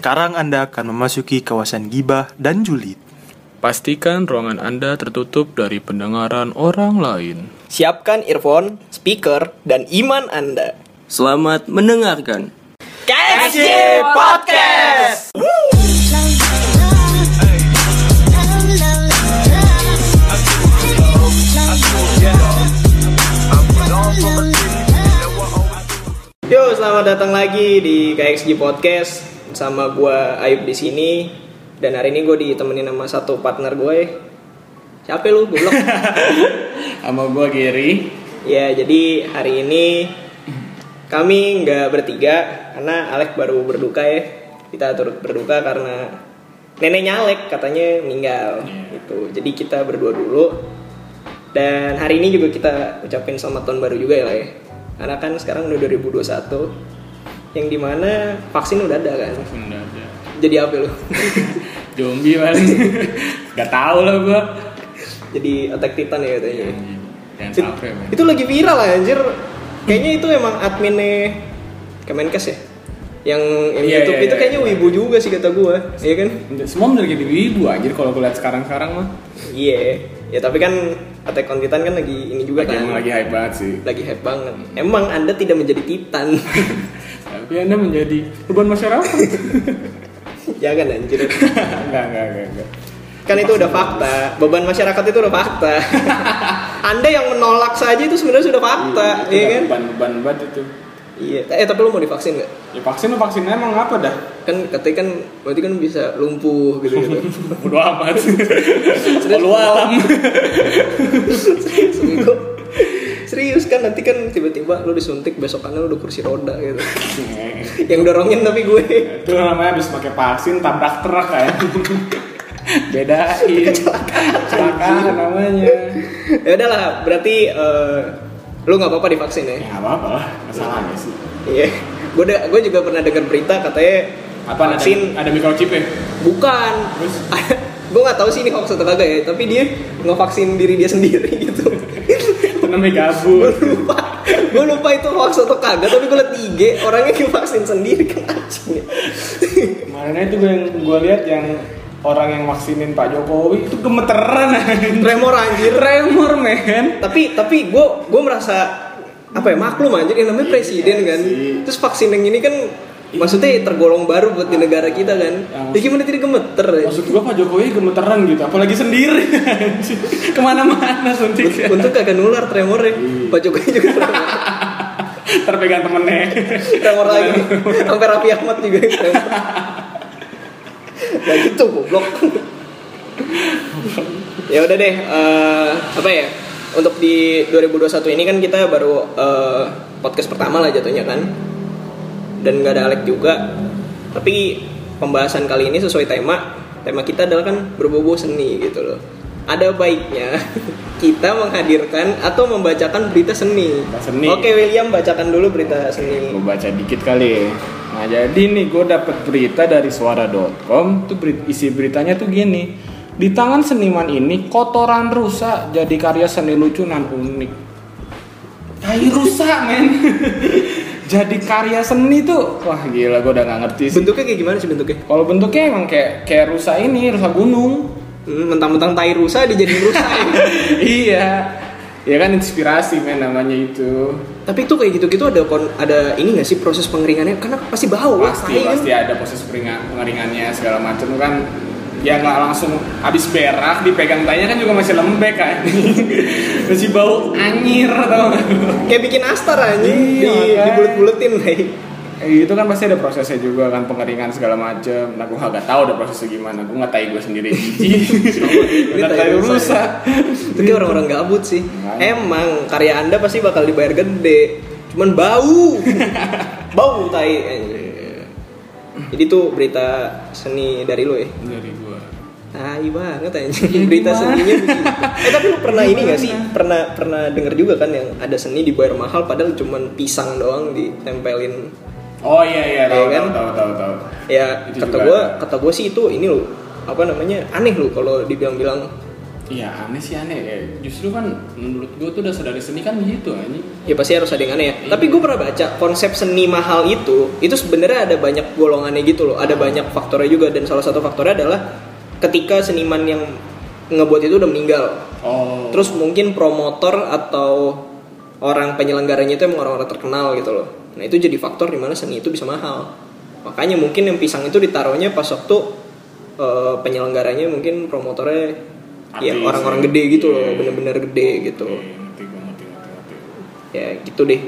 Sekarang Anda akan memasuki kawasan gibah dan julid. Pastikan ruangan Anda tertutup dari pendengaran orang lain. Siapkan earphone, speaker, dan iman Anda. Selamat mendengarkan. KSJ Podcast! Yo, selamat datang lagi di KXG Podcast sama gua Ayub di sini. Dan hari ini gue ditemenin sama satu partner gue. Siapa lu? Goblok. Sama gua Gary. Ya, jadi hari ini kami nggak bertiga karena Alek baru berduka ya. Kita turut berduka karena neneknya Alek katanya meninggal. Gitu. Jadi kita berdua dulu. Dan hari ini juga kita ucapin selamat tahun baru juga ya lah ya. Karena kan sekarang udah 2021 yang di mana vaksin udah ada kan. Udah ada. Jadi apa lu? Zombie paling. Gak tau lah gua. Jadi attack titan ya katanya. Jangan It- sampai men. itu lagi viral lah anjir. Kayaknya itu emang adminnya Kemenkes ya. Yang yang Iya, YouTube iya, itu kayaknya wibu juga sih kata gua. Iya kan? Semua bener jadi wibu anjir kalau gua lihat sekarang-sekarang mah. Iya. Ya tapi kan Attack on Titan kan lagi ini juga Lagi kan. emang lagi hype banget sih. Lagi hype banget. Emang Anda tidak menjadi titan. Tapi Anda menjadi beban masyarakat. Jangan anjir. enggak, enggak, enggak, enggak. Kan itu udah fakta. Beban masyarakat itu udah fakta. Anda yang menolak saja itu sebenarnya sudah fakta, iya udah kan? Beban-beban banget itu. Iya. Eh tapi lu mau divaksin nggak? Ya vaksin vaksin emang apa dah? Kan katanya kan berarti kan bisa lumpuh gitu gitu. Bodo amat. Lu alam. Seminggu. Serius kan nanti kan tiba-tiba lu disuntik besokannya lu udah kursi roda gitu. Yang dorongin tapi gue. itu namanya habis pakai vaksin tabrak truk kayak bedain kecelakaan namanya Ya udahlah, berarti eh, lu nggak apa-apa divaksin ya? ya nggak apa-apa lah masalahnya sih Iya. Gue gue juga pernah dengar berita katanya apa vaksin ada, ada microchip ya bukan. Terus? gue nggak tahu sih ini hoax atau kagak ya, tapi dia ngevaksin diri dia sendiri gitu. Namanya gabut. Gue lupa. Gue lupa itu hoax atau kagak tapi gue liat IG orangnya vaksin sendiri kan anjing. Mana itu gue yang gue lihat yang orang yang vaksinin Pak Jokowi itu gemeteran anjing. tremor anjir. Tremor men. Tapi tapi gue gue merasa apa ya maklum anjir yang namanya presiden kan. Sih. terus vaksin yang ini kan maksudnya tergolong baru buat di negara kita kan? Ya, ya gimana tidak gemeter ya? maksud gue Pak Jokowi gemeteran gitu apalagi sendiri. Ke mana-mana suntiknya untuk kagak nular tremornya. Pak Jokowi juga tremor, terpegang temennya. Tremor lagi. Sampai Raffi Ahmad juga tremor. Nah gitu goblok. Ya udah deh eh, apa ya? Untuk di 2021 ini kan kita baru eh, podcast pertama lah jatuhnya kan dan nggak ada Alek juga. Tapi pembahasan kali ini sesuai tema. Tema kita adalah kan berbau seni gitu loh. Ada baiknya kita menghadirkan atau membacakan berita seni. Seni. Oke William bacakan dulu berita seni. gue baca dikit kali. Nah jadi nih gue dapet berita dari suara.com tuh isi beritanya tuh gini. Di tangan seniman ini kotoran rusak jadi karya seni lucu dan unik. Tai rusak men jadi karya seni tuh wah gila gue udah gak ngerti sih Bentuknya kayak gimana sih bentuknya? kalau bentuknya emang kayak kayak rusak ini rusak gunung Hmm, mentang-mentang tai rusa dijadiin rusa ya. iya ya kan inspirasi men namanya itu Tapi itu kayak gitu-gitu ada ada ini nggak sih proses pengeringannya? Karena pasti bau lah, pasti kan. pasti ada proses pengeringannya segala macam kan ya nggak langsung habis berak dipegang tanya kan juga masih lembek kan masih bau anyir tau nggak? Kayak bikin astar aja Iya, di, makanya. dibulet-buletin nih. Eh, itu kan pasti ada prosesnya juga kan pengeringan segala macam nah gue nggak tahu ada prosesnya gimana gue nggak tahu gue sendiri tai tai rusak. Itu kayak orang-orang gabut sih. Emang karya Anda pasti bakal dibayar gede. Cuman bau. bau tai. Jadi tuh berita seni dari lo ya. dari gue Tai banget anjing berita seninya begitu. Eh tapi lu pernah ini gak sih? Pernah pernah denger juga kan yang ada seni dibayar mahal padahal cuman pisang doang ditempelin. oh iya iya tahu Iya kan? tahu tahu tahu tahu Ya Itu kata juga gua ada. kata gua sih itu ini loh apa namanya aneh loh kalau dibilang-bilang Iya aneh sih aneh ya. Justru kan menurut gue tuh dasar dari seni kan gitu anjing. Ya pasti harus ada yang aneh ya. Tapi gue pernah baca konsep seni mahal itu, itu sebenarnya ada banyak golongannya gitu loh. Ada banyak faktornya juga dan salah satu faktornya adalah ketika seniman yang ngebuat itu udah meninggal. Oh. Terus mungkin promotor atau orang penyelenggaranya itu emang orang-orang terkenal gitu loh. Nah itu jadi faktor di mana seni itu bisa mahal. Makanya mungkin yang pisang itu ditaruhnya pas waktu eh, penyelenggaranya mungkin promotornya ya Artis, orang-orang ya. gede gitu loh, Iya. bener-bener gede gitu. Ya gitu deh.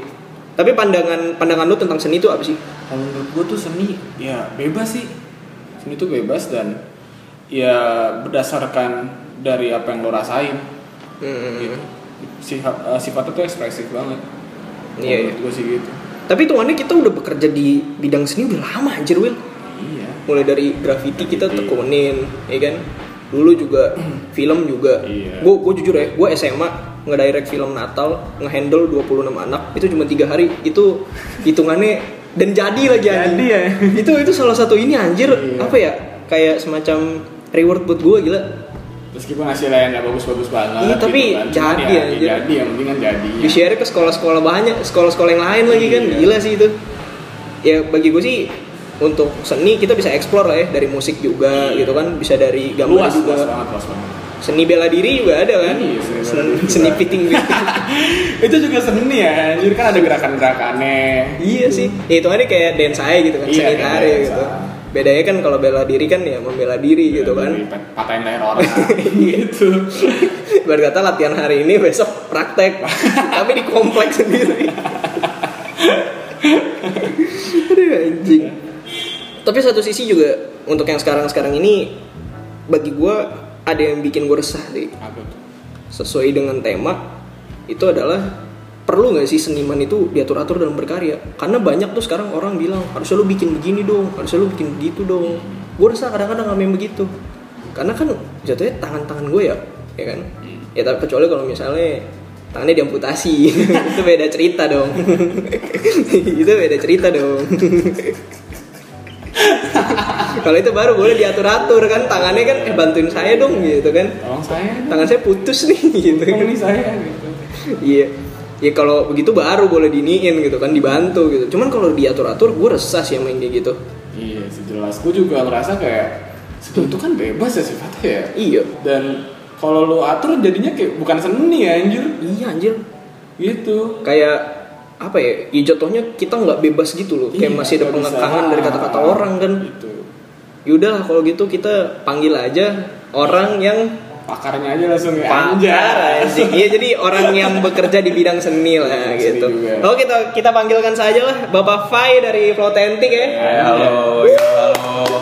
Tapi pandangan pandangan lu tentang seni itu apa sih? Kalau menurut gue tuh seni ya bebas sih. Seni itu bebas dan ya berdasarkan dari apa yang lo rasain Hmm, gitu. Sifat, eh, sifatnya tuh ekspresif banget. Iya, Menurut gue sih gitu. Tapi tuannya kita udah bekerja di bidang seni udah lama anjir Will. Iya. Mulai dari graffiti kita Graffiti. tekunin, ya kan? Dulu juga film juga. Iya. Gue gue jujur ya, gue SMA ngedirect film Natal, ngehandle 26 anak itu cuma tiga hari. Itu hitungannya dan jadi lagi anjing. Jadi ya. itu itu salah satu ini anjir Iya. apa ya? Kayak semacam reward buat gue gila. Meskipun hasilnya yang nggak bagus-bagus banget. Iya, tapi kan. Cuman jadi ya, ya, jadi yang penting kan jadi. di share ke sekolah-sekolah banyak sekolah-sekolah yang lain lagi kan Iya. gila sih itu ya bagi gue sih untuk seni kita bisa explore lah ya dari musik juga Iya. gitu kan bisa dari gambar luas, juga luas banget, luas banget. seni bela diri juga ada kan Iya, seni seni, seni fitting itu juga seni ya, anjir kan ada gerakan-gerakannya. iya sih ya itu aja kayak dance aja gitu kan Iya, seni tari gitu. Bedanya kan kalau bela diri kan ya membela diri gitu kan. Patahin leher orang. Gitu. berkata latihan hari ini besok praktek. Tapi di kompleks sendiri. Aduh anjing. Tapi satu sisi juga untuk yang sekarang-sekarang ini bagi gue ada yang bikin gue resah tuh? sesuai dengan tema itu adalah perlu nggak sih seniman itu diatur-atur dalam berkarya? Karena banyak tuh sekarang orang bilang harusnya lu bikin begini dong harusnya lu bikin begitu dong. Gue rasa kadang-kadang ngamen begitu. Karena kan jatuhnya tangan-tangan gue ya ya kan? Ya tapi kecuali kalau misalnya tangannya diamputasi. Itu beda cerita dong. Itu beda cerita dong. Kalau itu baru boleh diatur-atur kan tangannya kan eh bantuin saya dong gitu kan. Tolong saya. tangan saya putus nih gitu kan. ini saya gitu. iya ya kalau begitu baru boleh diniin gitu kan dibantu gitu cuman kalau diatur atur gue resah sih yang main kayak gitu Iya, sejelas. Gue juga ngerasa kayak seni itu kan bebas ya sifatnya ya. iya Dan kalau lu atur jadinya kayak bukan seni ya anjir. iya anjir Gitu. kayak apa ya ya jatuhnya kita nggak bebas gitu loh kayak Iya, masih ada pengekangan dari kata-kata orang kan Gitu. yaudah kalau gitu kita panggil aja orang yang Pakarnya aja langsung ya Pakar anjing. Iya jadi orang yang bekerja di bidang seni lah Iya, seni gitu. juga. Oh kita kita panggilkan saja lah Bapak Fai dari Flotentik ya. Hai, halo, ya, halo.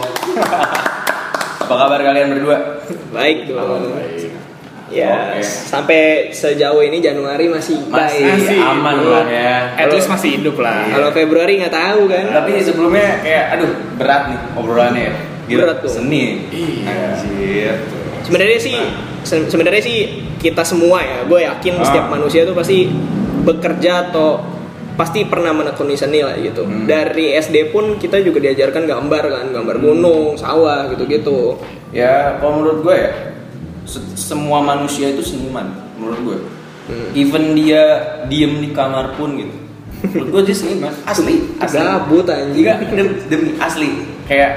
Apa kabar kalian berdua? Baik dong. Baik. Ya, Oke. sampai sejauh ini Januari masih Masih baik. Masih. aman lah ya. At least masih hidup lah. Kalau Februari nggak tahu kan. Tapi sebelumnya kayak aduh berat nih obrolannya ya. Gila, Berat tuh. Seni. Iya. Anjir. Sebenarnya sih se- sebenarnya sih kita semua ya, gue yakin Ah. setiap manusia tuh pasti bekerja atau pasti pernah menekuni seni lah gitu. Hmm. Dari SD pun kita juga diajarkan gambar kan, gambar gunung, sawah gitu-gitu. Ya kalau menurut gue ya se- semua manusia itu seniman menurut gue. Hmm. Even dia diem di kamar pun gitu. Menurut gue dia seniman asli. asli. Gabut anjing. Enggak demi, demi asli. Kayak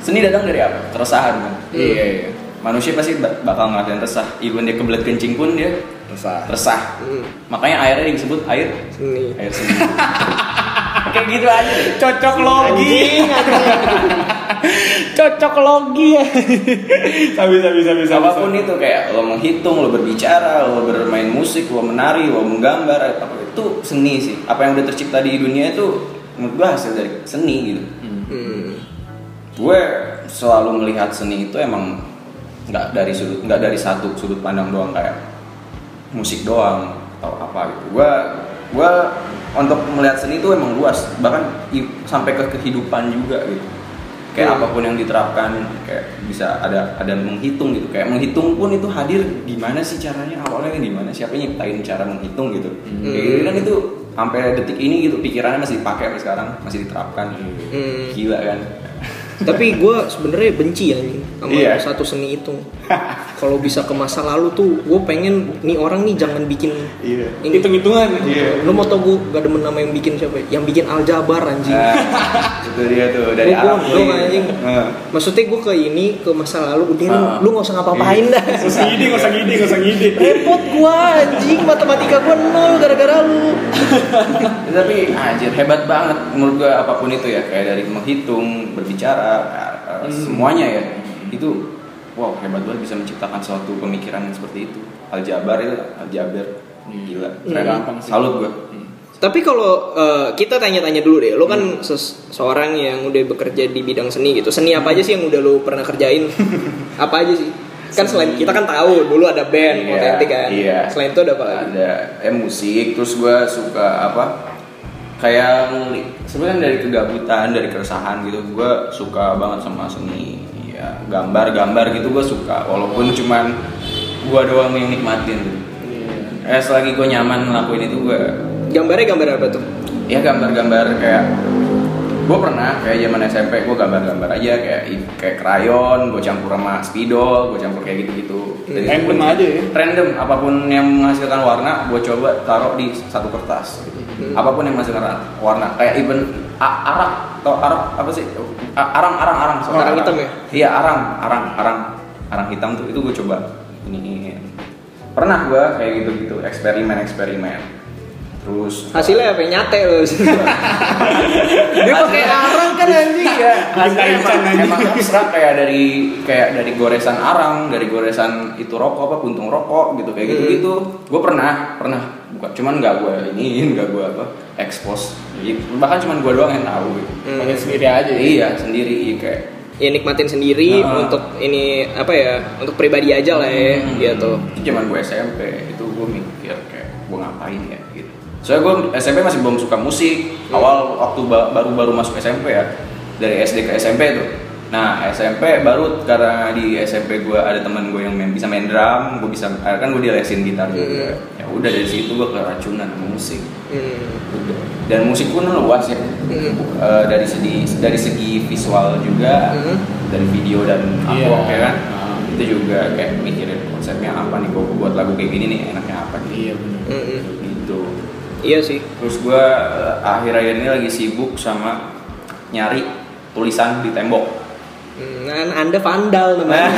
seni datang dari apa? Keresahan kan. Iya, iya. Manusia pasti ba- bakal ngerasain resah. Even dia kebelet kencing pun dia Resah. resah. Hmm, Makanya airnya disebut air seni. air seni. Kayak gitu aja. Cocok logi. Cocok logi ya. Sabi sabi sabi. Apa pun itu kayak lo menghitung, lo berbicara, lo bermain musik, lo menari, lo menggambar, apa itu seni sih. Apa yang udah tercipta di dunia itu menurut gue hasil dari seni gitu. Hmm. Gue selalu melihat seni itu emang nggak dari sudut nggak dari satu sudut pandang doang kayak musik doang atau apa gitu. Gue gue untuk melihat seni itu emang luas bahkan sampai ke kehidupan juga gitu. Kayak Hmm. apa pun yang diterapkan kayak bisa ada ada menghitung gitu. Kayak menghitung pun itu hadir gimana sih caranya awalnya gimana siapa yang nyiptain cara menghitung gitu. Kayak gitu kan itu sampai detik ini gitu pikirannya masih dipakai sampai sekarang masih diterapkan. Hmm. Gila kan. Tapi gue sebenarnya benci anjing sama Iya. satu seni itu. Kalau bisa ke masa lalu tuh, gue pengen nih orang nih jangan bikin Iya. ini. Hitung-hitungan. Iya. Lu mau tau gue gak demen nama yang bikin siapa? ya? Yang bikin Aljabar anjing. Nah, itu dia tuh dari Gua Arab gondrong, nih. anjing. Nah. Maksudnya gue ke ini ke masa lalu udah lu, Ah. lu gak usah ngapa-ngapain dah. Gak usah ngide, gak usah ngide, gak usah ngide. Repot gua anjing matematika gua nol gara-gara lu. Ya, tapi anjir hebat banget menurut gua apa pun itu ya kayak dari menghitung berbicara eh, eh, semuanya ya itu wow hebat banget bisa menciptakan suatu pemikiran yang seperti itu aljabar itu aljabar gila keren gampang sih. salut gua Tapi kalau eh, kita tanya-tanya dulu deh, lu kan ses- seorang yang udah bekerja di bidang seni gitu. Seni apa aja sih yang udah lu pernah kerjain? apa aja sih? Kan selain kita kan tahu dulu ada band, Iya, otentik kan. iya. Selain itu ada apa lagi? ada eh musik terus gua suka apa kayak sebenarnya dari kegabutan dari keresahan gitu gua suka banget sama seni ya gambar-gambar gitu gua suka walaupun cuman gua doang yang nikmatin eh selagi gue nyaman ngelakuin itu gue Gambarnya gambar apa tuh? ya gambar-gambar kayak gue pernah kayak zaman SMP gue gambar-gambar aja kayak kayak krayon gue campur sama spidol gue campur kayak gitu-gitu. Itu Random aja ya? random. Apa pun yang menghasilkan warna gue coba taruh di satu kertas. Hmm. apa pun yang menghasilkan warna. Kayak even a- arak atau arak apa sih? Arang arang arang. Sorry, Arang hitam ya? iya arang arang arang. Arang hitam tuh itu gue coba. Ini. Pernah gue kayak gitu gitu eksperimen eksperimen terus Hasilnya apa? Nyate lu. Dia pakai arang kan anjing ya. Hasilnya emang, emang abstrak kayak dari kayak dari goresan arang, dari goresan itu rokok apa puntung rokok gitu kayak gitu gitu. Gue pernah pernah bukan cuman nggak gue ini nggak gue apa expose. Gitu. Bahkan cuman gue doang yang tahu gitu. Hmm. Sendiri aja ya. Iya sendiri iya, kayak Ya nikmatin sendiri Nah. untuk ini apa ya? Untuk pribadi aja lah ya, Hmm. gitu. Itu zaman gue SMP itu gue mikir kayak gue ngapain ya. Soalnya gue SMP masih belum suka musik. Awal waktu ba- baru-baru masuk SMP ya dari SD ke SMP tuh. Nah SMP baru karena di SMP gue ada teman gue yang main, bisa main drum, gue bisa eh, kan gue dilesin gitar juga. Ya udah dari situ gue keracunan musik. Hmm. Udah. Dan musik pun luas ya. Hmm. Eh, dari segi dari segi visual juga, Hmm. dari video dan Iya. artwork ya kan. Ah. Itu juga kayak mikirin konsepnya apa nih, gue buat lagu kayak gini nih enaknya apa nih. Iya benar. Hmm. Gitu. Iya sih. Terus gue akhir-akhir ini lagi sibuk sama nyari tulisan di tembok. Hmm, Nah, anda vandal namanya.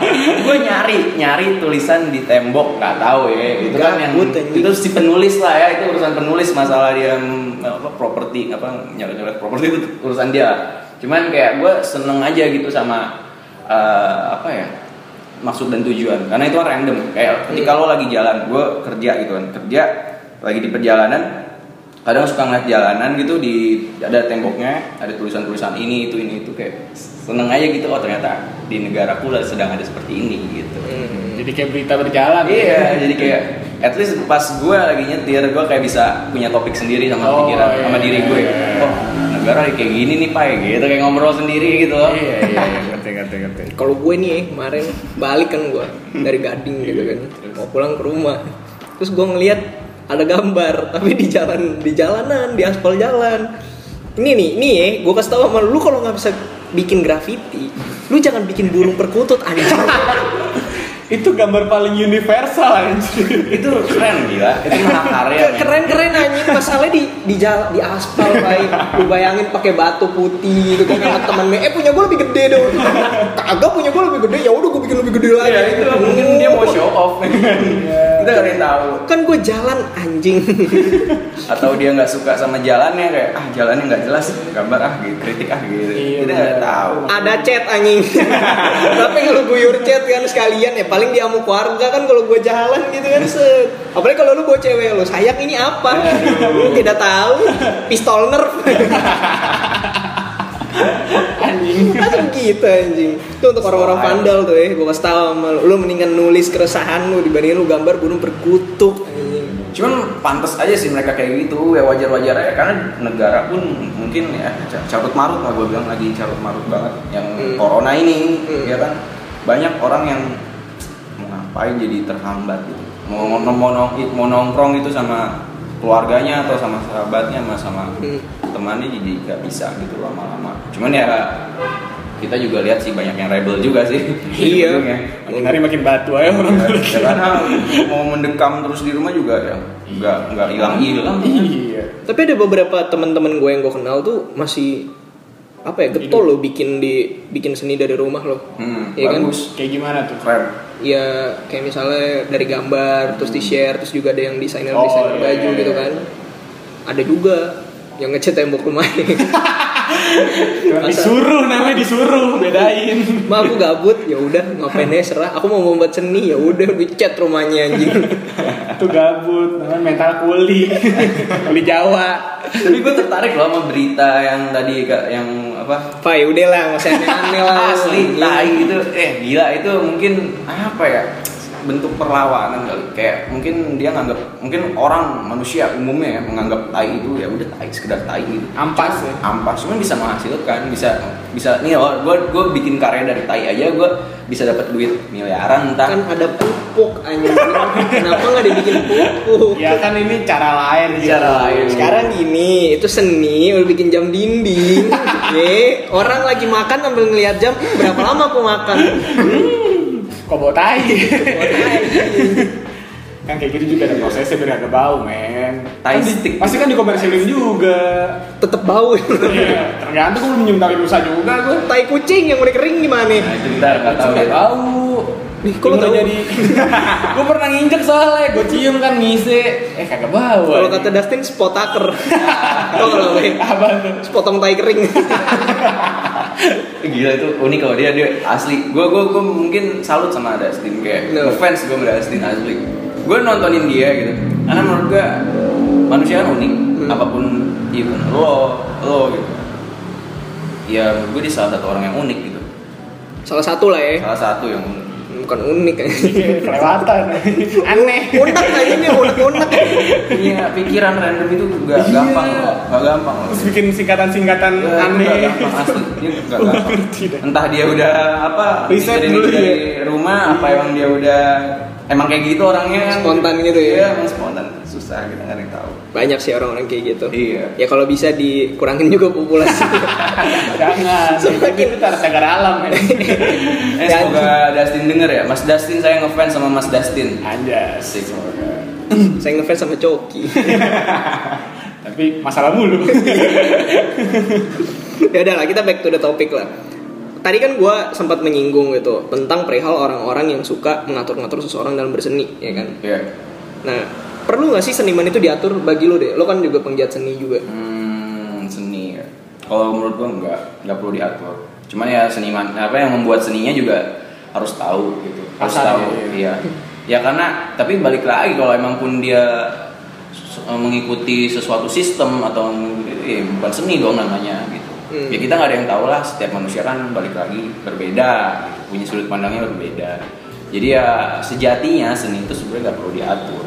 gue nyari nyari tulisan di tembok nggak tahu ya itu kan yang anjing. itu si penulis lah ya itu urusan penulis masalah dia mm, apa properti apa nyoret nyoret properti itu urusan dia cuman kayak gue seneng aja gitu sama eh, apa ya maksud dan tujuan karena itu kan random kayak ketika lo lagi jalan gue kerja gitu kan kerja lagi di perjalanan kadang suka ngeliat jalanan gitu di ada temboknya ada tulisan-tulisan ini itu ini itu kayak seneng aja gitu oh ternyata di negaraku lah sedang ada seperti ini gitu Hmm. Jadi kayak berita berjalan. iya jadi kayak at least pas gue lagi nyetir gue kayak bisa punya topik sendiri sama Oh, pikiran iya, sama diri iya, gue iya. oh negara kayak gini nih pak gitu kayak ngobrol sendiri gitu Iya iya iya ngerti ngerti ngerti. Kalau gue nih ya, kemarin balik kan gue dari Gading gitu kan, mau pulang ke rumah. Terus gue ngeliat ada gambar, tapi di jalan di jalanan, di aspal jalan. Ini nih, nih ya, gue kasih tau sama lu, kalau nggak bisa bikin graffiti, lu jangan bikin burung perkutut anjing. Itu gambar paling universal anjir. itu keren gila itu mahakarya men. Keren-keren anjing, masalahnya di di jalan di aspal baik. Lu bayangin pakai batu putih gitu kan sama temennya, eh punya gue lebih gede dong. Kagak punya gue lebih gede, ya udah gue bikin lebih gede lagi. Iya itu mungkin dia mau show off kita gak ada yang tahu. kan gue jalan anjing. Atau dia nggak suka sama jalannya kayak ah jalannya nggak jelas gambar ah gitu kritik ah gitu. Iya, kita nggak tahu. Ada chat anjing. Tapi kalau guyur chat kan sekalian ya paling dia mau keluarga kan kalau gue jalan gitu kan set. Apalagi kalau lu bawa cewek lu sayang ini apa? Lu tidak tahu pistol nerf Anjing. Langsung gitu anjing. Itu untuk orang-orang vandal tuh ya Gue kasih tau sama lu. Lu mendingan nulis keresahan lu Dibandingin lu gambar gunung perkutuk anjing. Cuman pantas aja sih mereka kayak gitu. Ya wajar wajar aja. Karena negara pun mungkin ya ca- carut marut lah. Gue bilang lagi carut marut banget. Yang Hmm. corona ini Hmm. ya kan. Banyak orang yang mau ngapain jadi terhambat? Gitu mau mau, mau, mau nongkrong itu sama keluarganya atau sama sahabatnya sama sama Hmm. temannya jadi nggak bisa gitu lama-lama cuman ya kita juga lihat sih banyak yang rebel juga sih Iya. Makin hari makin batu aja orang Ya, ya karena mau mendekam terus di rumah juga ya nggak nggak hilang hilang Iya. Tapi ada beberapa teman-teman gue yang gue kenal tuh masih apa ya getol loh bikin di bikin seni dari rumah loh. hmm, Iya kan? bagus Kayak gimana tuh? keren Ya kayak misalnya dari gambar terus di share terus juga ada yang desainer Oh, desainer iya, baju iya, gitu iya. kan. Ada juga yang ngecat tembok rumahnya. Cuma disuruh namanya disuruh bedain. Ma aku gabut, ya udah ngapain aja serah. Aku mau membuat seni, ya udah gue cat rumahnya anjing. Itu gabut, namanya mental kuli. kuli Jawa. tapi gue tertarik loh sama berita yang tadi kak yang apa ya udah lah, usah aneh-aneh lah. asli Iya. tai itu eh gila itu mungkin apa ya bentuk perlawanan kali kayak mungkin dia nganggap mungkin orang manusia umumnya ya menganggap tai itu ya udah tai sekedar tai gitu Ampas ya. ampas cuman bisa menghasilkan bisa bisa nih loh gue gue bikin karya dari tai aja gue bisa dapat duit miliaran entah Kan ada pupuk anjing. Kenapa nggak dibikin pupuk? Ya kan ini cara lain gitu. Cara lain. Sekarang gini, itu seni, udah bikin jam dinding. Ye, orang lagi makan sambil ngeliat jam, berapa lama aku makan? Kok bawa tai? Kan kayak gitu juga ada prosesnya biar agak bau men. Tai Kan di- stick. Pasti kan dikomersilin juga. Tetep bau. Iya, tergantung gue belum nyium dari rusa juga gue. Tai kucing yang udah kering gimana? nah itu ntar nggak tahu Nggak ya tahu. Nih, kok tahu? jadi? gue pernah nginjek soalnya, gue cium kan ngisi, eh kagak bau. Kalau kata Dustin spotaker. Tau kalau gue? apa tuh? Sepotong tai kering. gila itu unik kalau dia dia asli. Gue gue gue mungkin salut sama Dustin kayak No. ngefans gue sama Dustin asli. Gue nontonin dia gitu. Karena menurut gue manusia kan unik. Hmm. apa pun even lo lo gitu. Ya gue dia salah satu orang yang unik gitu. Salah satu lah ya. salah satu yang unik Bukan unik kan. Kelewatan. Aneh. Unek aja nih, unek-unek. punya pikiran random itu gak Iya. gampang loh gak gampang loh Terus bikin singkatan-singkatan Ya, itu nggak aneh. gampang asli dia gampang entah dia udah apa Riset dulu ya. dari rumah apa emang dia udah emang kayak gitu orangnya kan Spontan gitu ya. iya emang spontan susah kita nggak ada yang tahu Banyak sih orang-orang kayak gitu. Iya. Ya kalau bisa dikurangin juga populasi. Jangan. Semakin- itu harus cagar alam ya. eh semoga Dustin denger ya Mas Dustin saya ngefans sama Mas Dustin Anjas. asik semoga Saya ngefans sama Coki. Tapi masalah mulu. ya udah lah, kita back to the topic lah. Tadi kan gue sempat menyinggung gitu tentang perihal orang-orang yang suka mengatur-ngatur seseorang dalam berseni, ya kan? Iya Nah, perlu nggak sih seniman itu diatur bagi lo deh? Lo kan juga penggiat seni juga. hmm, seni ya kalau menurut gua nggak nggak perlu diatur cuman ya seniman apa yang membuat seninya juga harus tahu gitu harus Pasarnya, tahu iya. iya ya karena tapi balik lagi kalau emang pun dia s- mengikuti sesuatu sistem atau eh, bukan seni dong namanya gitu Hmm. ya kita nggak ada yang tahu lah setiap manusia kan balik lagi berbeda gitu. punya sudut pandangnya berbeda jadi ya sejatinya seni itu sebenarnya nggak perlu diatur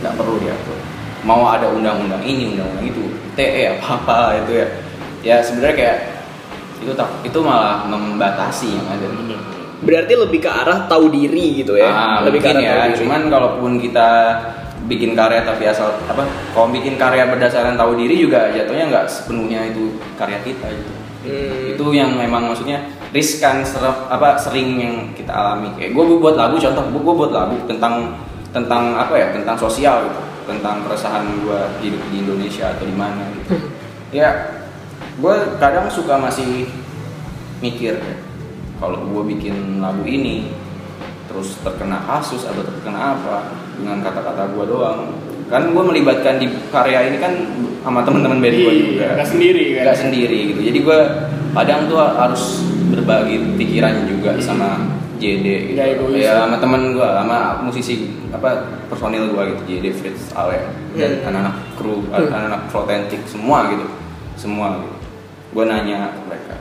nggak perlu diatur. Mau ada undang-undang ini undang-undang itu TE apa apa itu ya. Ya sebenarnya kayak itu tak itu malah membatasi yang ada. Berarti lebih ke arah tahu diri gitu ya? Ah, lebih ke mungkin arah ya. tahu diri. cuman kalaupun kita bikin karya tapi asal apa kalau bikin karya berdasarkan tahu diri juga jatuhnya nggak sepenuhnya itu karya kita gitu. Hmm. itu yang memang maksudnya riskan serap apa sering yang kita alami. Kayak gue buat lagu contoh gue buat lagu tentang tentang apa ya tentang sosial gitu tentang keresahan gue hidup di Indonesia atau di mana gitu. Ya gue kadang suka masih mikir ya, kalau gue bikin lagu ini terus terkena kasus atau terkena apa dengan kata-kata gue doang. Kan gue melibatkan di karya ini kan sama teman-teman band gue juga. Nggak sendiri kan. nggak sendiri gitu. Jadi gue kadang tuh harus berbagi pikiran juga sama JD gitu egois. ya sama temen gue sama musisi apa personil gue gitu JD Fritz Ale dan Hmm. anak-anak kru Hmm. anak-anak Flotentik semua gitu semua gitu gue nanya ke mereka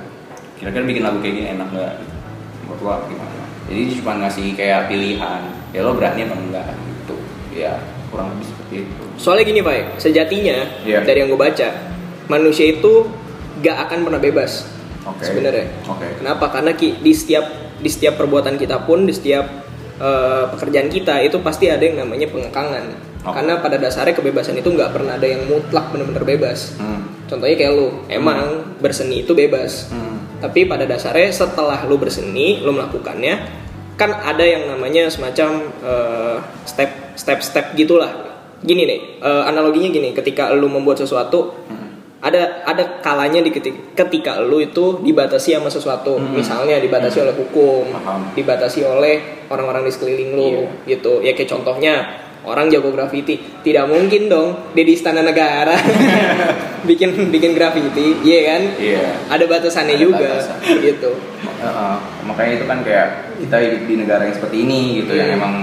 kira-kira bikin lagu kayak gini enak nggak gitu. menurut lo gimana jadi cuma ngasih kayak pilihan ya lo berani apa enggak gitu ya kurang lebih seperti itu Soalnya gini Pak, sejatinya Iya. dari yang gue baca, manusia itu gak akan pernah bebas. Oke. Sebenarnya. Oke. Kenapa? Karena ki- di setiap di setiap perbuatan kita pun, di setiap eh, pekerjaan kita itu pasti ada yang namanya pengekangan. Oh. karena pada dasarnya kebebasan itu nggak pernah ada yang mutlak bener-bener bebas Hmm. contohnya kayak lu emang berseni itu bebas Hmm. tapi pada dasarnya setelah lu berseni lu melakukannya kan ada yang namanya semacam eh, step step step gitulah gini nih eh, analoginya gini ketika lu membuat sesuatu ada ada kalanya di ketika, ketika lu itu dibatasi sama sesuatu misalnya dibatasi oleh hukum Paham. dibatasi oleh orang-orang di sekeliling lu gitu ya kayak contohnya orang jago graffiti tidak mungkin dong dia di istana negara bikin bikin graffiti iya kan Iya. ada batasannya Ada juga batasan. gitu Heeh. makanya itu kan kayak kita hidup di negara yang seperti ini gitu yang Hmm. emang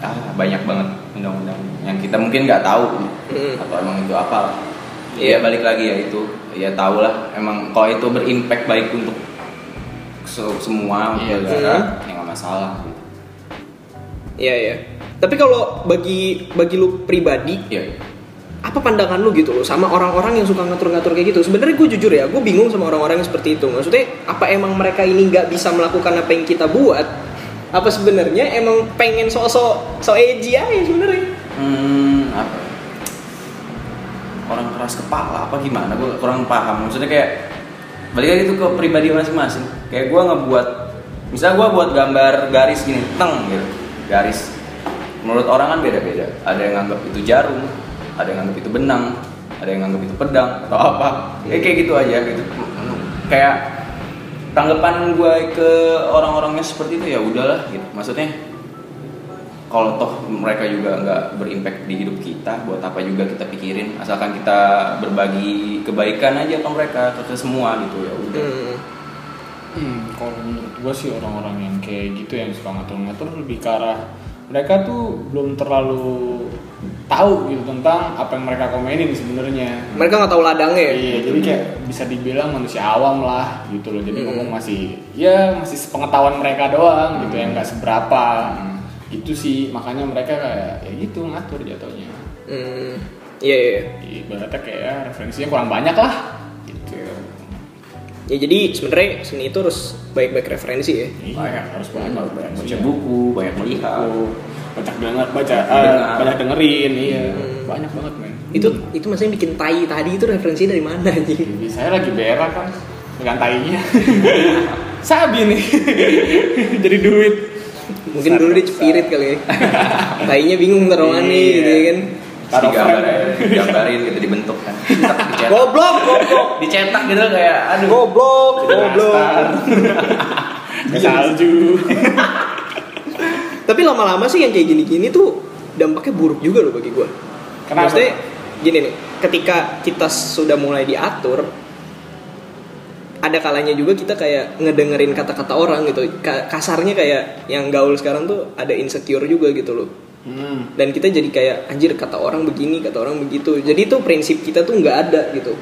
ah, banyak banget undang-undang yang kita mungkin nggak tahu Hmm. atau emang itu apa Iya. ya balik lagi ya itu ya tau lah emang kalau itu berimpact baik untuk se- semua untuk Iya. negara Hmm. ya nggak masalah gitu. iya iya tapi kalau bagi bagi lu pribadi ya apa pandangan lu gitu loh sama orang-orang yang suka ngatur-ngatur kayak gitu sebenarnya gue jujur ya gue bingung sama orang-orang yang seperti itu maksudnya apa emang mereka ini nggak bisa melakukan apa yang kita buat apa sebenarnya emang pengen sok-sok so edgy aja sebenarnya hmm, apa? Orang keras kepala apa gimana? Gue kurang paham. Maksudnya kayak balik lagi itu ke pribadi masing-masing. Kayak gue ngebuat misalnya gue buat gambar garis gini teng gitu. Garis. Menurut orang kan beda-beda. Ada yang nganggap itu jarum ada yang nganggap itu benang ada yang nganggap itu pedang atau apa. Kayak kayak gitu aja gitu. Kayak tanggapan gue ke orang-orangnya seperti itu ya udahlah gitu. Maksudnya kalau toh mereka juga nggak berimpact di hidup kita buat apa juga kita pikirin asalkan kita berbagi kebaikan aja ke mereka ke, ke semua gitu ya udah hmm. Hmm, kalau menurut gue sih orang-orang yang kayak gitu yang suka ngatur-ngatur lebih ke arah mereka tuh belum terlalu tahu gitu tentang apa yang mereka komenin sebenarnya. mereka nggak tahu ladangnya ya Iya, jadi kayak bisa dibilang manusia awam lah gitu loh. Jadi Hmm. ngomong masih ya masih sepengetahuan mereka doang gitu yang nggak seberapa. Itu sih makanya mereka kayak ya gitu ngatur jatuhnya. Hmm. iya iya Ibaratnya kayak referensinya kurang banyak lah gitu. ya jadi sebenarnya seni itu harus baik-baik referensi ya Iya, Banyak. harus banyak harus banyak baca buku banyak melihat banyak denger baca Dengar. banyak dengerin iya Hmm. banyak banget men itu itu maksudnya bikin tai tadi itu referensi dari mana anjing Jadi saya lagi berak kan dengan tainya sabi nih jadi duit mungkin dulu dia spirit kali ya. Tainya bingung taruh mana Iya. gitu ya kan. Taruh digambarin gitu dibentuk kan. Goblok goblok. Dicetak gitu kayak aduh. Goblok goblok. Ke salju. Tapi lama-lama sih yang kayak gini-gini tuh dampaknya buruk juga loh bagi gue Kenapa? maksudnya gini nih ketika kita sudah mulai diatur ada kalanya juga kita kayak ngedengerin kata-kata orang gitu. Ka- kasarnya kayak yang gaul sekarang tuh ada insecure juga gitu loh. Hmm. dan kita jadi kayak anjir kata orang begini kata orang begitu. Jadi itu prinsip kita tuh nggak ada gitu.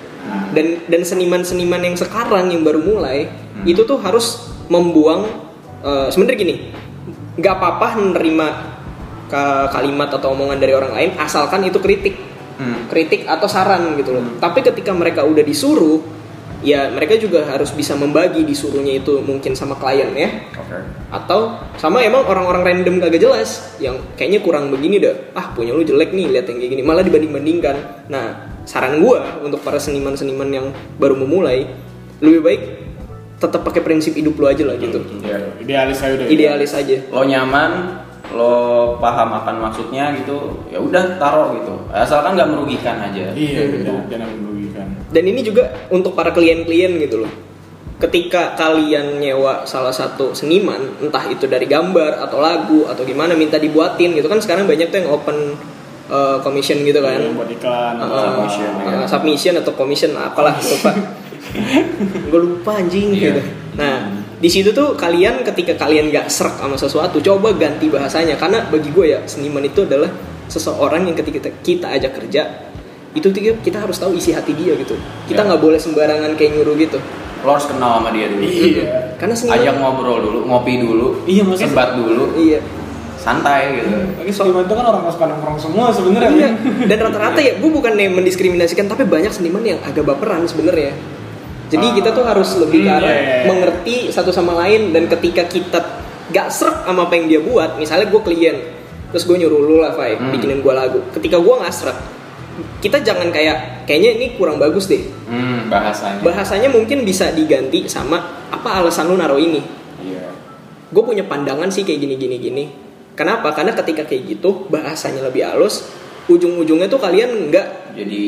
Dan dan seniman-seniman yang sekarang yang baru mulai itu tuh harus membuang eh, sebenarnya gini nggak apa-apa menerima ka- kalimat atau omongan dari orang lain asalkan itu kritik. Hmm. kritik atau saran gitu loh. Tapi ketika mereka udah disuruh ya mereka juga harus bisa membagi disuruhnya itu mungkin sama klien ya. Oke. Atau sama emang orang-orang random kagak jelas yang kayaknya kurang begini dah ah punya lu jelek nih lihat yang kayak gini. Malah dibanding-bandingkan. Nah saran gua untuk para seniman-seniman yang baru memulai lebih baik tetap pakai prinsip hidup lu aja lah gitu. Iya. idealis saya udah. Idealis aja. Lo nyaman lo paham akan maksudnya gitu ya udah taruh gitu. Asalkan nggak merugikan aja. Iya jangan jangan merugikan dan ini juga untuk para klien-klien gitu loh. Ketika kalian nyewa salah satu seniman entah itu dari gambar atau lagu atau gimana minta dibuatin gitu kan sekarang banyak tuh yang open uh, commission gitu kan. Iya, buat iklan Uh, submission, uh, ya. submission atau commission apalah lupa. Gue lupa anjing Iya. gitu. Nah di situ tuh kalian ketika kalian nggak serak sama sesuatu coba ganti bahasanya. Karena bagi gue ya seniman itu adalah seseorang yang ketika kita, kita ajak kerja itu kita, kita harus tahu isi hati dia gitu kita Iya. nggak boleh sembarangan kayak nyuruh gitu lo harus kenal sama dia dulu iya karena seniman ajak ngobrol dulu ngopi dulu Iya, maksudnya- sebat dulu iya santai gitu lagi seniman itu kan orang suka nongkrong semua sebenarnya Iya. Dan rata-rata ya, gue bukan yang mendiskriminasikan, tapi banyak seniman yang agak baperan sebenarnya. Jadi Ah. kita tuh harus lebih ke Hmm, arah iya, iya, iya. mengerti satu sama lain dan ketika kita gak serk sama apa yang dia buat, misalnya gue klien, terus gue nyuruh lu lah Fai Hmm. bikinin gue lagu ketika gue nggak serak kita jangan kayak kayaknya ini kurang bagus deh Hmm, bahasanya. bahasanya mungkin bisa diganti sama apa alasan lu naruh ini Iya. gue punya pandangan sih kayak gini gini gini kenapa karena ketika kayak gitu bahasanya lebih halus ujung-ujungnya tuh kalian nggak Jadi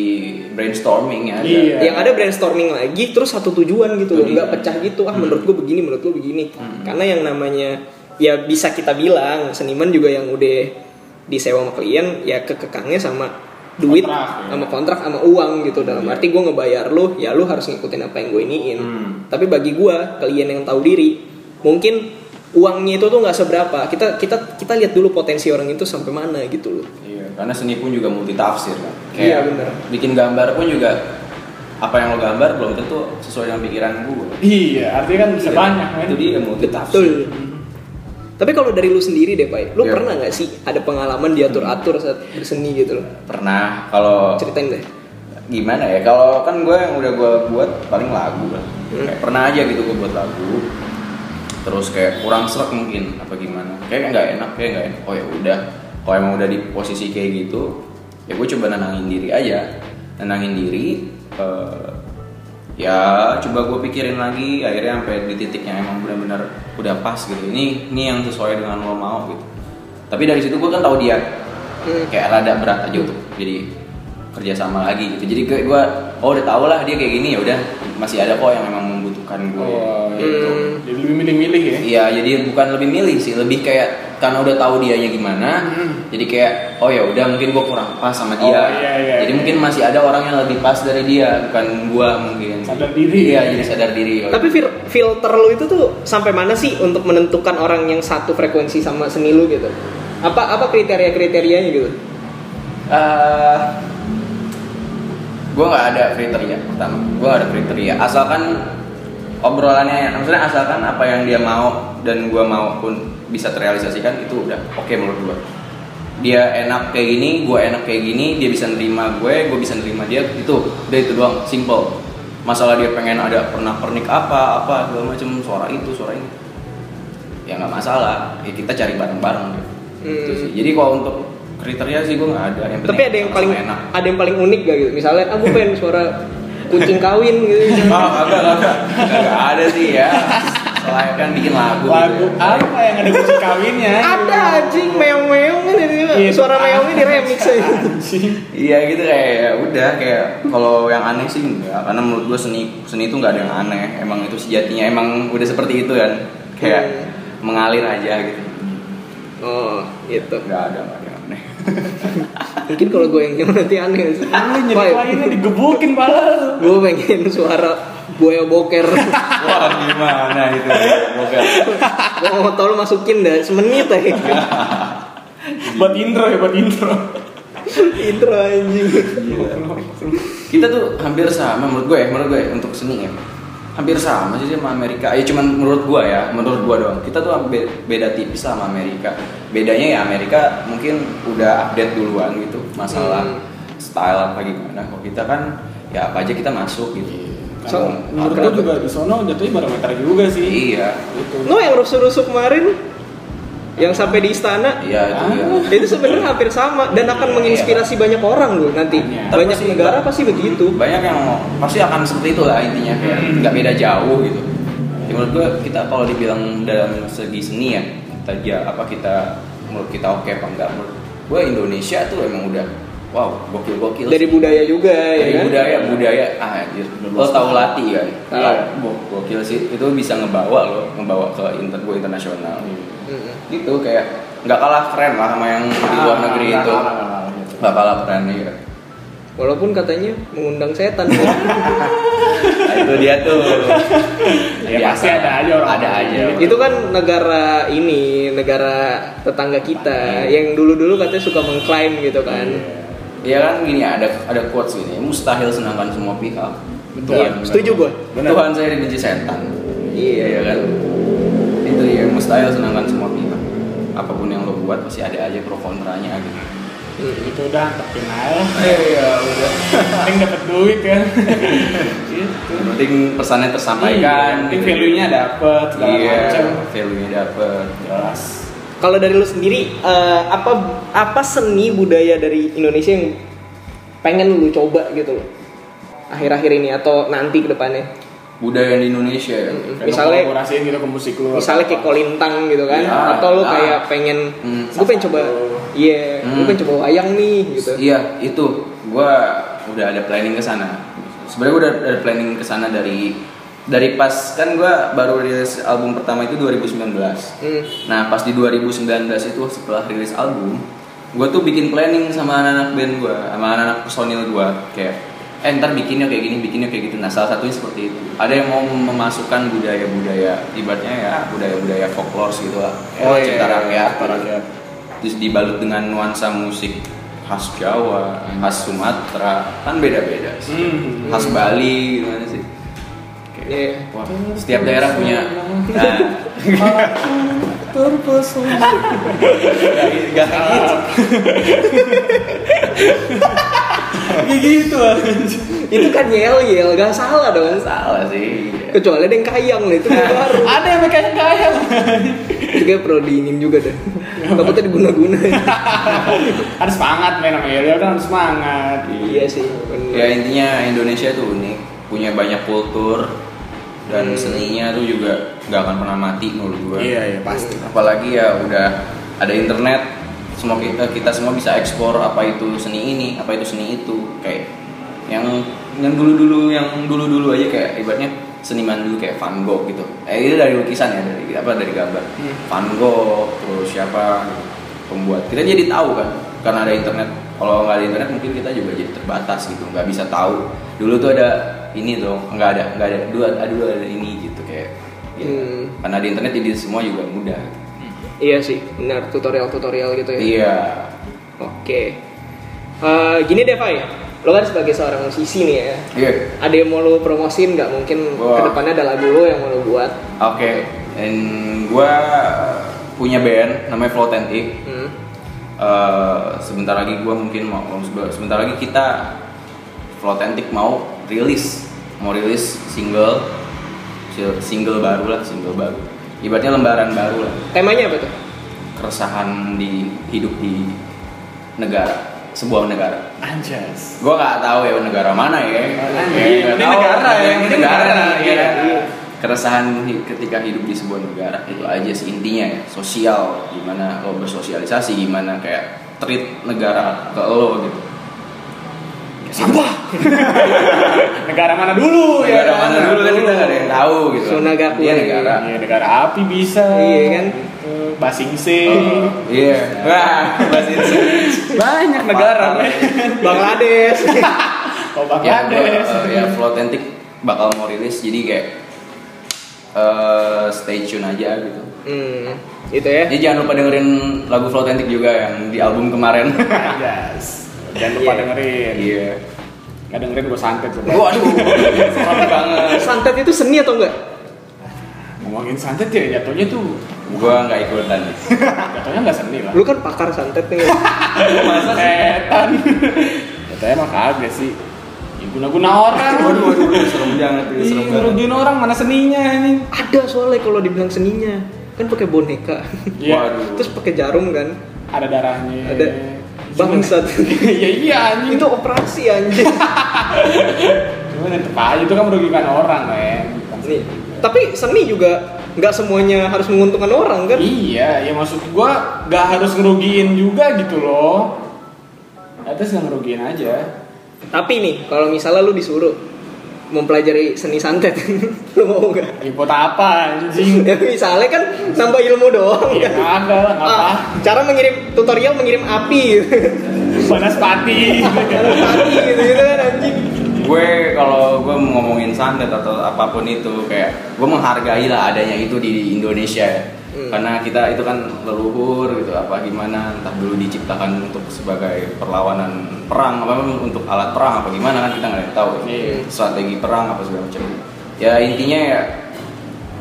brainstorming ya. ada. Iya. yang ada brainstorming lagi terus satu tujuan gitu loh nggak pecah gitu ah menurut gue begini menurut gue begini Hmm. karena yang namanya ya bisa kita bilang seniman juga yang udah disewa sama klien ya kekekangnya sama duit Kontrak, ya. sama kontrak sama uang gitu dalam Iya. arti gue ngebayar lu ya lu harus ngikutin apa yang gue iniin Hmm. tapi bagi gue klien yang tahu diri mungkin uangnya itu tuh nggak seberapa kita kita kita lihat dulu potensi orang itu sampai mana gitu loh Iya, karena seni pun juga multi tafsir kan. Iya, bener. Bikin gambar pun juga apa yang lo gambar belum tentu sesuai dengan pikiran gue. Iya, artinya kan bisa banyak kan. Itu dia multi Betul. Tapi kalau dari lu sendiri deh, Pak, lu Iya. pernah nggak sih ada pengalaman diatur-atur saat berseni gitu loh? Pernah kalau Ceritain deh. gimana ya? Kalau kan gue yang udah gue buat paling lagu lah. Hmm. Kayak pernah aja gitu gue buat lagu. Terus kayak kurang serak mungkin apa gimana? Kayak nggak enak, kayak nggak enak. Oh ya udah. Kalau emang udah di posisi kayak gitu, ya gue coba nenangin diri aja. Nenangin diri. eh, ya coba gue pikirin lagi akhirnya sampai di titik yang emang benar-benar udah pas gitu. Ini ini yang sesuai dengan lo mau gitu. Tapi dari situ gue kan tahu dia. Kayak rada berat aja untuk jadi kerja sama lagi gitu. Jadi gue oh udah tau lah dia kayak gini ya udah. Masih ada kok yang memang membutuhkan gue Oh, gitu Hmm. Jadi lebih milih-milih ya. Iya, jadi bukan lebih milih sih, lebih kayak karena udah tahu dianya gimana, jadi kayak oh ya udah mungkin gua kurang pas sama dia. Oh, iya, iya, jadi iya. mungkin masih ada orang yang lebih pas dari dia, bukan gua mungkin. Sadar diri. Iya, jadi sadar diri. Tapi fil- filter lu itu tuh sampai mana sih untuk menentukan orang yang satu frekuensi sama seni lu gitu? Apa apa kriteria-kriterianya gitu? eh gue nggak ada kriteria pertama gue nggak ada kriteria asalkan obrolannya maksudnya asalkan apa yang dia mau dan gue mau pun bisa terrealisasikan itu udah oke menurut gue dia enak kayak gini gue enak kayak gini dia bisa nerima gue gue bisa nerima dia itu udah itu doang simple. Masalah dia pengen ada pernah pernik apa apa segala macam suara itu suara ini. Ya nggak masalah ya kita cari bareng-bareng. Gitu Hmm. sih jadi kalau untuk kriteria sih gue nggak ada. Yang penting Tapi ada yang paling enak. ada yang paling unik gak gitu? Misalnya aku pengen suara kucing kawin gitu. oh kagak kagak kagak ada sih ya selain kan bikin lagu Lagu gitu ya. apa yang ada musik kawinnya? ada anjing meong-meong kan itu. Iya, suara itu meongnya di remix aja. Iya gitu kayak ya udah kayak kalau yang aneh sih enggak karena menurut gue seni seni itu nggak ada yang aneh emang itu sejatinya emang udah seperti itu kan kayak Hmm. mengalir aja gitu Oh, gitu. nggak ada nggak ada Mungkin kalau gue yang nanti aneh sih. Lu jadi lainnya digebukin pala lu. Gue pengen suara buaya boker. wah gimana itu Boker. gue mau tau lu masukin dah semenit aja. Buat intro ya, buat intro. Intro anjing. kita tuh hampir sama menurut gue ya menurut gue ya, untuk seni ya hampir sama sih sama Amerika. Ya cuman menurut gue ya menurut gue doang. Kita tuh be- beda tipis sama Amerika. Bedanya ya Amerika mungkin udah update duluan gitu masalah Hmm. style apa gimana. Kalau kita kan ya apa aja kita masuk gitu. So, Kan menurut gua juga di sono jatuhnya barometer juga sih. iya. Gitu. Yang rusuh-rusuh kemarin yang sampai di istana? Iya itu Ah. itu sebenarnya hampir sama dan akan menginspirasi banyak orang loh nanti. Iya. banyak pasti- negara pasti begitu. banyak yang pasti akan seperti itulah intinya kayak nggak beda jauh gitu. Ya, menurut gue kita kalau dibilang dalam segi seni ya kita ja, apa kita menurut kita oke apa enggak menurut gue Indonesia tuh emang udah wow gokil gokil dari budaya juga dari ya kan? budaya budaya ah anjir. Lo tahu latih kan Iya. Wah, gokil sih. Itu bisa ngebawa lo ngebawa ke inter gue internasional Mm-mm. gitu kayak nggak kalah keren lah sama yang di luar Ah, negeri itu kalah, nggak kalah gitu. nggak kalah keren iya walaupun katanya mengundang setan Nah, itu dia tuh. Ya, pasti ada aja orang Ada aja. gitu. itu kan negara ini negara tetangga kita yang dulu-dulu katanya suka mengklaim gitu kan Iya kan gini ada ada quotes gini, mustahil senangkan semua pihak. Betul. Iya, setuju gua. Benar. Tuhan saya dibenci setan. Iya. Iya kan. Itu ya mustahil senangkan semua pihak. Apa pun yang lo buat pasti ada aja pro kontranya gitu. Mm. Itu udah tepin aja. Iya udah. Penting dapat duit kan. gitu. Yang penting pesannya tersampaikan. Iya, yang penting value-nya dapet segala Iya, macam. value-nya dapet. Jelas. Kalau dari lu sendiri eh, apa apa seni budaya dari Indonesia yang pengen lu coba gitu loh akhir-akhir ini atau nanti ke depannya? Budaya di Indonesia ya. Kayak Misalnya- kolaborasiin gitu ke musik lu. Misalnya kayak kolintang gitu kan Ya, atau lu ya. kayak pengen Hmm. gue pengen coba iya, gue Hmm. pengen coba wayang nih gitu. Iya, itu gua udah ada planning ke sana. Sebenarnya gua udah ada planning ke sana dari dari pas kan gua baru rilis album pertama itu 2019. Hmm. Nah, pas di 2019 itu setelah rilis album, gua tuh bikin planning sama anak-anak band gua, sama anak-anak personil gua kayak eh ntar bikinnya kayak gini, bikinnya kayak gitu. Nah, salah satunya seperti itu. Ada yang mau memasukkan budaya-budaya, ibaratnya ya budaya-budaya folklore gitu lah. Oh, Ya, iya, cerita iya, rakyat. cerita rakyat. Terus dibalut dengan nuansa musik khas Jawa, khas Sumatera, kan beda-beda sih. Hmm. Khas Bali gimana sih? Kayak, Iya. Wah, setiap daerah punya nah, Terpesona. gak kayak gitu. Kayak gitu Itu kan yel yel gak salah dong. Salah sih. Kecuali ada yang kayang lah itu yang baru. Ada yang kayak kaya. Itu kayak perlu diinin juga dah. Takutnya diguna-guna. harus semangat men sama Yel kan harus semangat. iya sih. bener. Ya intinya Indonesia tuh unik, punya banyak kultur dan seninya tuh juga nggak akan pernah mati menurut gua. Iya iya pasti. apalagi ya udah ada internet semua kita kita semua bisa ekspor apa itu seni ini apa itu seni itu kayak yang yang dulu dulu yang dulu dulu aja kayak ibaratnya seniman dulu kayak Van Gogh gitu. Eh itu dari lukisan ya dari apa dari gambar. Hmm. Van Gogh terus siapa? Gitu, pembuat. Kita jadi tahu kan karena ada internet. Kalau nggak ada internet mungkin kita juga jadi terbatas gitu. Nggak bisa tahu. Dulu tuh ada ini tuh nggak ada nggak ada dulu ada dulu ada ini gitu kayak ya, Hmm. karena di internet jadi semua juga mudah Iya sih, benar tutorial-tutorial gitu ya. Iya. Oke. Eh, gini deh, Fai. Lo kan sebagai seorang musisi nih ya. Iya. Ada yang mau lo promosin nggak? Mungkin Wah. ke depannya ada lagu lo yang mau lo buat. Oke. Dan gua punya band namanya Flotentic. Hmm. Eh, sebentar lagi gua mungkin mau sebentar lagi kita Flotentic mau rilis mau rilis single single baru lah single baru ibaratnya lembaran baru lah Temanya apa tuh? keresahan di hidup di negara sebuah negara Anjas. Gua nggak tahu ya negara mana ya. Ini Ya, nggak tahu. negara ya, Ini ini negara negara, iya. ya. Keresahan ketika hidup di sebuah negara itu aja sih intinya ya. Sosial, gimana lo bersosialisasi, gimana kayak treat negara ke lo gitu. Sampah. negara mana dulu ya? Negara mana dulu kan kita nggak ada yang tahu gitu. Sunagaku. Dia negara. Iya negara api bisa. Iya kan? Gitu. Basingse. Oh, Iya. Wah, Indonesia. Banyak negara. Bangladesh. Oh ya, Bangladesh. eh, ya Flotentic bakal mau rilis jadi kayak eh stay tune aja gitu. hmm, itu ya. Jadi jangan lupa dengerin lagu Flotentic juga yang di album kemarin. Anjas. Jangan lupa Iya. dengerin. Iya. Nggak dengerin gue santet coba. Waduh, serem banget. Santet itu seni atau enggak? Ngomongin santet ya jatuhnya tuh Gua nggak ikutan. jatuhnya nggak seni lah. Lu kan pakar santet nih. masa setan. Jatuhnya emang kagak sih. Ya, guna-guna orang. Waduh, waduh, waduh, serem banget itu, serem banget. ngerugiin orang mana seninya ini. Ada soalnya kalau dibilang seninya. Kan pakai boneka. Iya. Waduh. Terus pakai jarum kan. Ada darahnya. Ada bangsat. Iya iya anjing. itu operasi anjing. Cuman tetep aja itu kan merugikan orang. Bukan Nih, tapi seni juga nggak semuanya harus menguntungkan orang kan? Iya, ya maksud gua nggak harus ngerugiin juga gitu loh. Atas nggak ngerugiin aja. Tapi nih, kalau misalnya lu disuruh mempelajari seni santet, lu mau nggak? Report apa anjing? Ya misalnya kan nambah ilmu doang. Iya kan? ada lah, ngapa? Ah, cara mengirim tutorial mengirim api, Panas pati. Panas mati gitu gitu kan anjing. Gue kalau gue mau ngomongin santet atau apa pun itu kayak gue menghargai lah adanya itu di Indonesia ya. Hmm. Karena kita itu kan leluhur gitu apa gimana entah dulu diciptakan untuk sebagai perlawanan perang apa untuk alat perang apa gimana kan kita nggak tahu ya. Iya. strategi perang apa segala macam ya intinya ya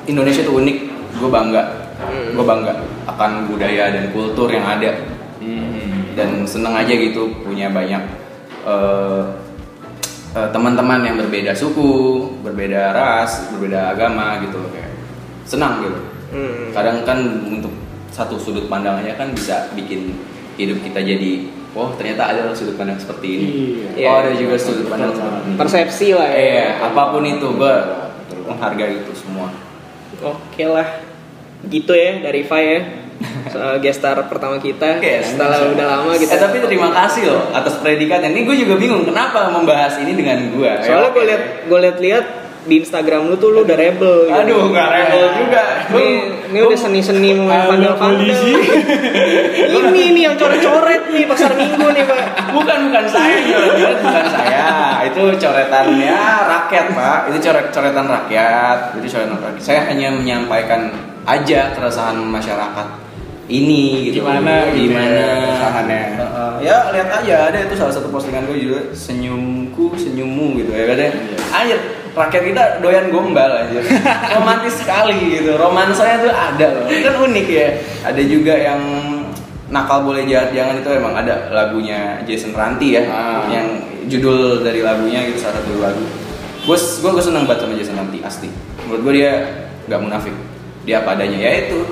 Indonesia tuh unik gue bangga Hmm. gue bangga akan budaya dan kultur yang ada dan seneng aja gitu punya banyak eh, teman-teman yang berbeda suku, berbeda ras, berbeda agama gitu loh kayak senang gitu. Hmm. Kadang kan untuk satu sudut pandangannya kan bisa bikin hidup kita jadi oh ternyata ada sudut pandang seperti ini Iya. oh ada juga sudut pandang seperti ini Persepsi lah ya. Iya, apa pun itu gue menghargai itu semua. Oke lah. Gitu ya dari Fai ya. Soal gestar pertama kita Oke, setelah udah lama Eh, kita tapi terima kasih loh atas predikatnya. Ini gue juga bingung kenapa membahas ini dengan gue. Soalnya gue liat gue liat-liat di Instagram lu tuh lu udah rebel gitu. Aduh, nggak rebel juga. Ini, ini udah seni-seni mau main pandal-pandal. ini nih yang coret-coret nih pasar minggu nih pak. bukan bukan saya coret bukan saya. Itu coretannya rakyat pak. Itu coret coretan rakyat. Itu coretan rakyat. Saya hanya menyampaikan aja keresahan masyarakat ini gitu. Gimana? Gimana? ya, keresahannya. Heeh. ya lihat aja ada itu salah satu postingan gue juga senyumku senyummu gitu ya katanya anjir rakyat kita doyan gombal aja romantis sekali gitu. Romansanya tuh ada loh. Kan unik ya. Ada juga yang nakal boleh jahat jangan itu emang ada lagunya Jason Ranti ya Ah. yang judul dari lagunya gitu salah satu lagu. Gue gue gue seneng banget sama Jason Ranti asli. Menurut gue dia nggak munafik. Dia apa adanya. Ya itu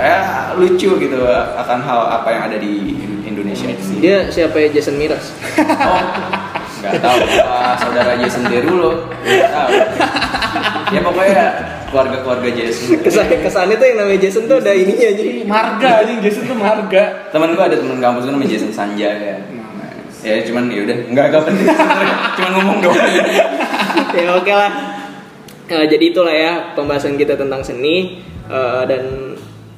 ya lucu gitu akan hal apa yang ada di Indonesia itu sih. Dia siapa ya Jason Miras? Oh, nggak tahu apa saudara Jason Derulo, nggak tahu. Ya pokoknya keluarga-keluarga Jason. Kesan kesannya tuh yang namanya Jason tuh ada ininya aja. Marga anjing Jason tuh marga. Temen gue ada temen kampus gue namanya Jason Sanja ya. Ya cuman ya udah nggak nggak penting sebenarnya. cuman ngomong doang. ya oke lah. Eh, jadi itulah ya pembahasan kita tentang seni Eh, dan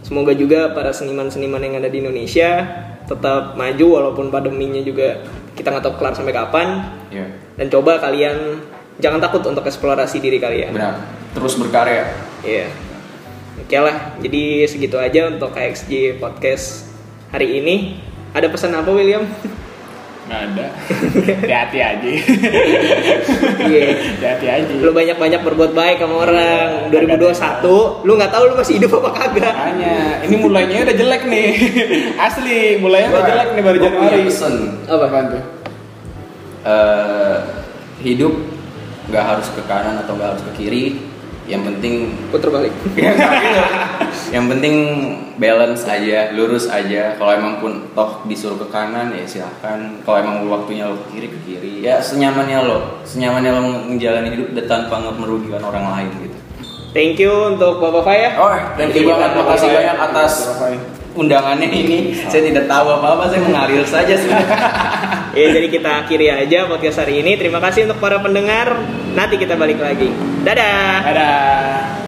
semoga juga para seniman-seniman yang ada di Indonesia tetap maju walaupun pandeminya juga kita nggak tahu kelar sampai kapan Ya dan coba kalian jangan takut untuk eksplorasi diri kalian. benar. Terus berkarya. Iya. Oke lah, jadi segitu aja untuk KXJ podcast hari ini. Ada pesan apa William? Nggak ada. Hati-hati aja. Iya. Hati-hati aja. Lu banyak-banyak berbuat baik sama orang. 2021, lu nggak tahu lu masih hidup apa kagak. Makanya, ini mulainya udah jelek nih. Asli, mulainya udah jelek nih baru Januari. pesen. Apa? Apaan tuh? Eh, hidup nggak harus ke kanan atau nggak harus ke kiri. Yang penting Puter balik. Ya, nggak gitu. yang penting balance aja, lurus aja. Kalau emang pun toh disuruh ke kanan ya silahkan. Kalau emang waktunya lo ke kiri ke kiri. Ya senyamannya lo, senyamannya lo menjalani hidup dan tanpa merugikan orang lain gitu. Thank you untuk Bapak Faya. Oh, thank you banget, makasih banyak atas undangannya ini. Saya tidak tahu apa-apa, saya mengalir saja sudah. Ya, jadi kita akhiri aja podcast hari ini. Terima kasih untuk para pendengar. Nanti kita balik lagi. Dadah. Dadah.